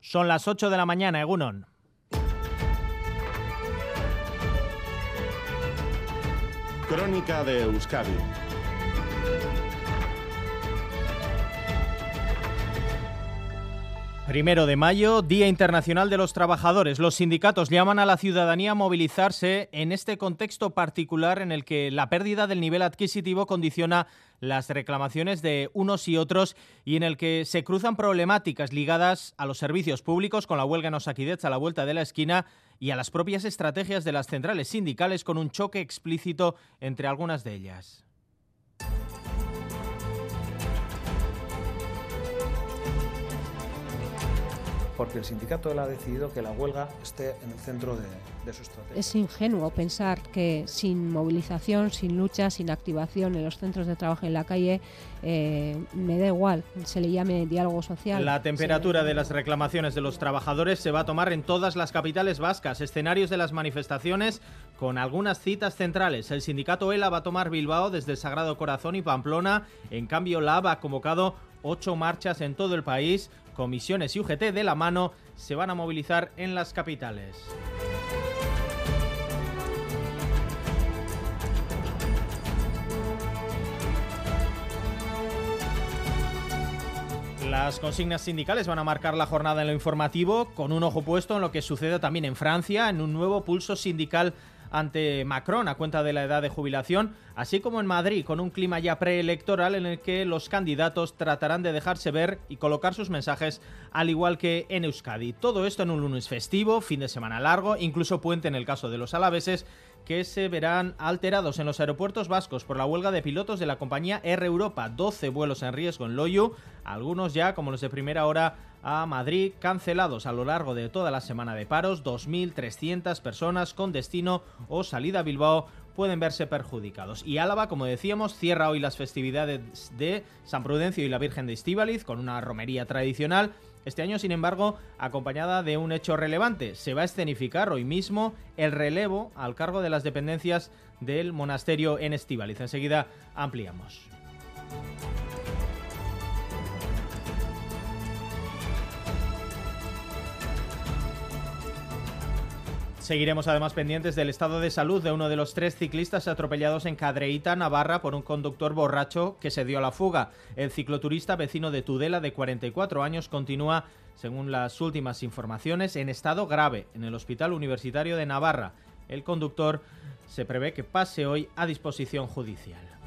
Son las 8 de la mañana, Egunon. Crónica de Euskadi Primero de mayo, Día Internacional de los Trabajadores. Los sindicatos llaman a la ciudadanía a movilizarse en este contexto particular en el que la pérdida del nivel adquisitivo condiciona las reclamaciones de unos y otros y en el que se cruzan problemáticas ligadas a los servicios públicos con la huelga en Osaquidez a la vuelta de la esquina y a las propias estrategias de las centrales sindicales con un choque explícito entre algunas de ellas. Porque el sindicato ha decidido que la huelga esté en el centro de, su estrategia. Es ingenuo pensar que sin movilización, sin lucha, sin activación en los centros de trabajo en la calle, eh, me da igual, se le llame diálogo social. La temperatura de las reclamaciones de los trabajadores se va a tomar en todas las capitales vascas, escenarios de las manifestaciones con algunas citas centrales. El sindicato ELA va a tomar Bilbao desde Sagrado Corazón y Pamplona, en cambio LAB ha convocado ocho marchas en todo el país comisiones y UGT de la mano se van a movilizar en las capitales. Las consignas sindicales van a marcar la jornada en lo informativo, con un ojo puesto en lo que sucede también en Francia, en un nuevo pulso sindical ante Macron a cuenta de la edad de jubilación, así como en Madrid, con un clima ya preelectoral en el que los candidatos tratarán de dejarse ver y colocar sus mensajes al igual que en Euskadi. Todo esto en un lunes festivo, fin de semana largo, incluso puente en el caso de los alaveses, que se verán alterados en los aeropuertos vascos por la huelga de pilotos de la compañía Air Europa. 12 vuelos en riesgo en Loyu, algunos ya, como los de primera hora, a Madrid, cancelados a lo largo de toda la semana de paros. 2.300 personas con destino o salida a Bilbao pueden verse perjudicados. Y Álava, como decíamos, cierra hoy las festividades de San Prudencio y la Virgen de Estíbaliz con una romería tradicional. Este año, sin embargo, acompañada de un hecho relevante. Se va a escenificar hoy mismo el relevo al cargo de las dependencias del monasterio en Estíbaliz. Enseguida ampliamos. Seguiremos además pendientes del estado de salud de uno de los tres ciclistas atropellados en Cadreita, Navarra, por un conductor borracho que se dio a la fuga. El cicloturista vecino de Tudela, de 44 años, continúa, según las últimas informaciones, en estado grave en el Hospital Universitario de Navarra. El conductor se prevé que pase hoy a disposición judicial.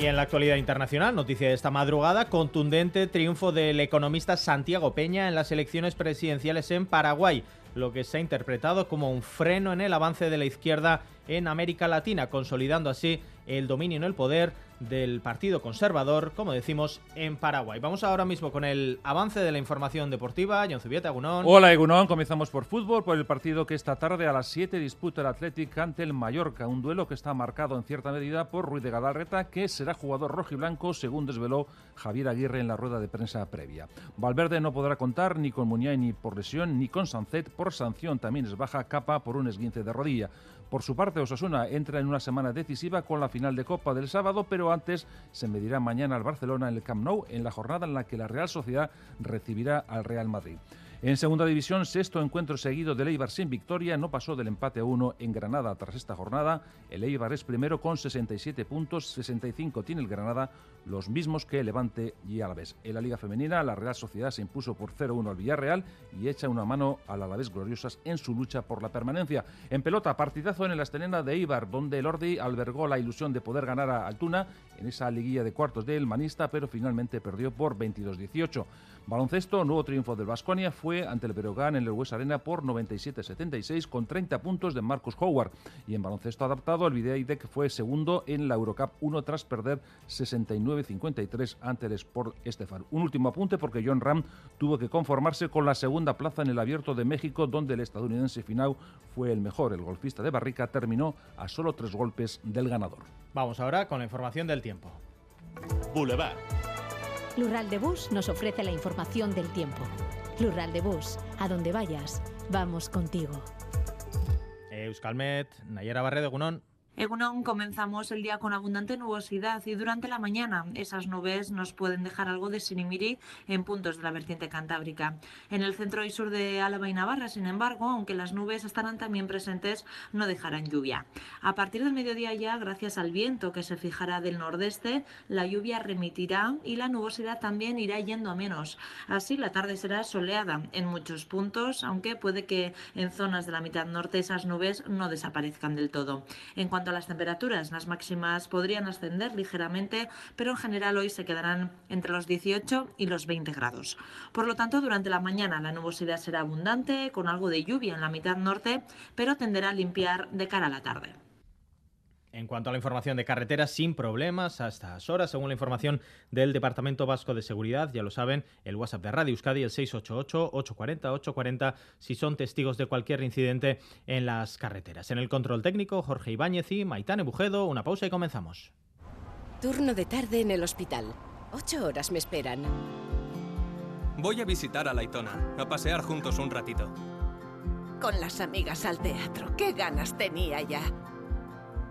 Y en la actualidad internacional, noticia de esta madrugada, contundente triunfo del economista Santiago Peña en las elecciones presidenciales en Paraguay, lo que se ha interpretado como un freno en el avance de la izquierda en América Latina, consolidando así el dominio en el poder del Partido Conservador, como decimos, en Paraguay. Vamos ahora mismo con el avance de la información deportiva. John Zubieta, Egunon. Hola, Egunon. Comenzamos por fútbol, por el partido que esta tarde a las 7 disputa el Athletic ante el Mallorca. Un duelo que está marcado en cierta medida por Ruiz de Galarreta, que será jugador rojo y blanco, según desveló Javier Aguirre en la rueda de prensa previa. Valverde no podrá contar ni con Muñay ni por lesión, ni con Sancet por sanción. También es baja capa por un esguince de rodilla. Por su parte, Osasuna entra en una semana decisiva con la final de Copa del sábado, pero antes se medirá mañana al Barcelona en el Camp Nou en la jornada en la que la Real Sociedad recibirá al Real Madrid. En segunda división, sexto encuentro seguido del Eibar sin victoria, no pasó del empate a uno en Granada tras esta jornada. El Eibar es primero con 67 puntos, 65 tiene el Granada, los mismos que Levante y Alavés. En la Liga Femenina, la Real Sociedad se impuso por 0-1 al Villarreal y echa una mano al Alavés Gloriosas en su lucha por la permanencia. En pelota, partidazo en el Astelena de Eibar, donde el Ordi albergó la ilusión de poder ganar a Altuna en esa liguilla de cuartos del Manista, pero finalmente perdió por 22-18. Baloncesto, nuevo triunfo del Vasconia fue ante el Berogán en el West Arena por 97-76 con 30 puntos de Marcus Howard. Y en baloncesto adaptado, el Videaidec fue segundo en la Eurocup 1 tras perder 69-53 ante el Sport Estefan. Un último apunte porque John Ram tuvo que conformarse con la segunda plaza en el Abierto de México, donde el estadounidense Finau fue el mejor. El golfista de Barrica terminó a solo tres golpes del ganador. Vamos ahora con la información del tiempo. Boulevard. Lural de Bus nos ofrece la información del tiempo. Lural de Bus, a donde vayas, vamos contigo. Euskalmet, Nayera Barredo, Gunón. Egunon, comenzamos el día con abundante nubosidad y durante la mañana esas nubes nos pueden dejar algo de sirimiri en puntos de la vertiente cantábrica. En el centro y sur de Álava y Navarra, sin embargo, aunque las nubes estarán también presentes, no dejarán lluvia. A partir del mediodía ya, gracias al viento que se fijará del nordeste, la lluvia remitirá y la nubosidad también irá yendo a menos. Así, la tarde será soleada en muchos puntos, aunque puede que en zonas de la mitad norte esas nubes no desaparezcan del todo. En cuanto las temperaturas, las máximas podrían ascender ligeramente, pero en general hoy se quedarán entre los 18 y los 20 grados. Por lo tanto, durante la mañana la nubosidad será abundante, con algo de lluvia en la mitad norte, pero tenderá a limpiar de cara a la tarde. En cuanto a la información de carreteras, sin problemas a estas horas, según la información del Departamento Vasco de Seguridad, ya lo saben, el WhatsApp de Radio Euskadi, el 688-840-840, si son testigos de cualquier incidente en las carreteras. En el control técnico, Jorge Ibáñez y Maitane Bujedo, una pausa y comenzamos. Turno de tarde en el hospital. Ocho horas me esperan. Voy a visitar a Laitona, a pasear juntos un ratito. Con las amigas al teatro. ¡Qué ganas tenía ya!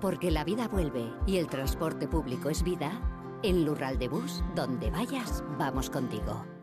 Porque la vida vuelve y el transporte público es vida, en Lural de Bus, donde vayas, vamos contigo.